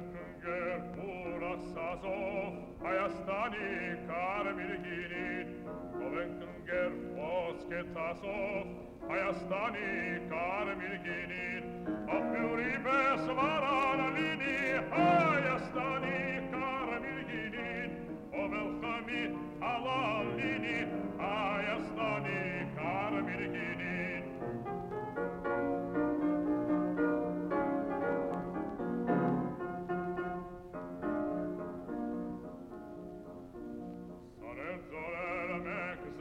Ovenkünger Urasazov, Hayastani Karmirginin, Ovenkünger Vosketasov, Hayastani Karmirginin,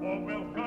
karançkarmi ay